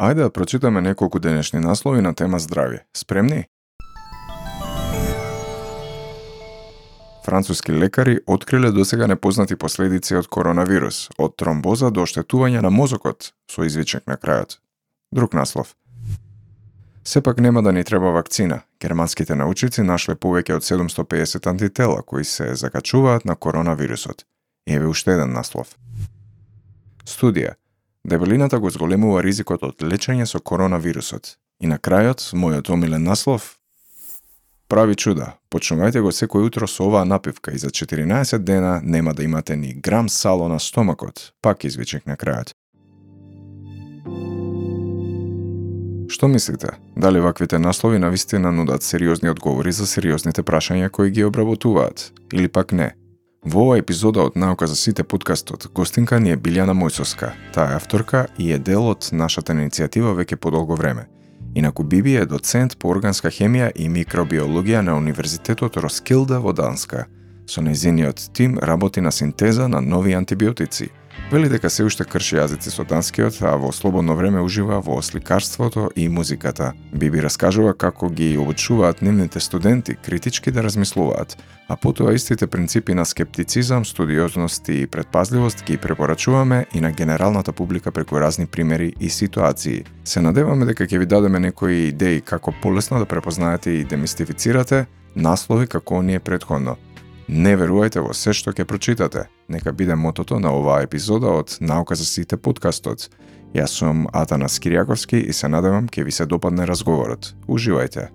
Ајде да прочитаме неколку денешни наслови на тема здравје. Спремни? Француски лекари откриле досега непознати последици од коронавирус, од тромбоза до оштетување на мозокот, со извичник на крајот. Друг наслов. Сепак нема да ни треба вакцина. Германските научици нашле повеќе од 750 антитела кои се закачуваат на коронавирусот. Еве уште еден наслов. Студија. Дебелината го зголемува ризикот од лечење со коронавирусот. И на крајот, мојот омилен наслов, прави чуда. Почнувајте го секој утро со оваа напивка и за 14 дена нема да имате ни грам сало на стомакот. Пак извичник на крајот. Што мислите? Дали ваквите наслови навистина нудат сериозни одговори за сериозните прашања кои ги обработуваат? Или пак не? Во оваа епизода од Наука за сите подкастот, гостинка ни е Билјана Мојсовска. Таа е авторка и е дел од нашата иницијатива веќе подолго време. Инаку Биби е доцент по органска хемија и микробиологија на Универзитетот Роскилда во Данска. Со незиниот тим работи на синтеза на нови антибиотици – Вели дека се уште крши јазици со данскиот, а во слободно време ужива во сликарството и музиката. Биби раскажува како ги обучуваат нивните студенти критички да размислуваат, а потоа истите принципи на скептицизам, студиозност и предпазливост ги препорачуваме и на генералната публика преку разни примери и ситуации. Се надеваме дека ќе ви дадеме некои идеи како полесно да препознаете и демистифицирате наслови како оние предходно – Не верувајте во се што ќе прочитате. Нека биде мотото на оваа епизода од Наука за сите подкастот. Јас сум Атанас Кириаковски и се надевам ќе ви се допадне разговорот. Уживајте.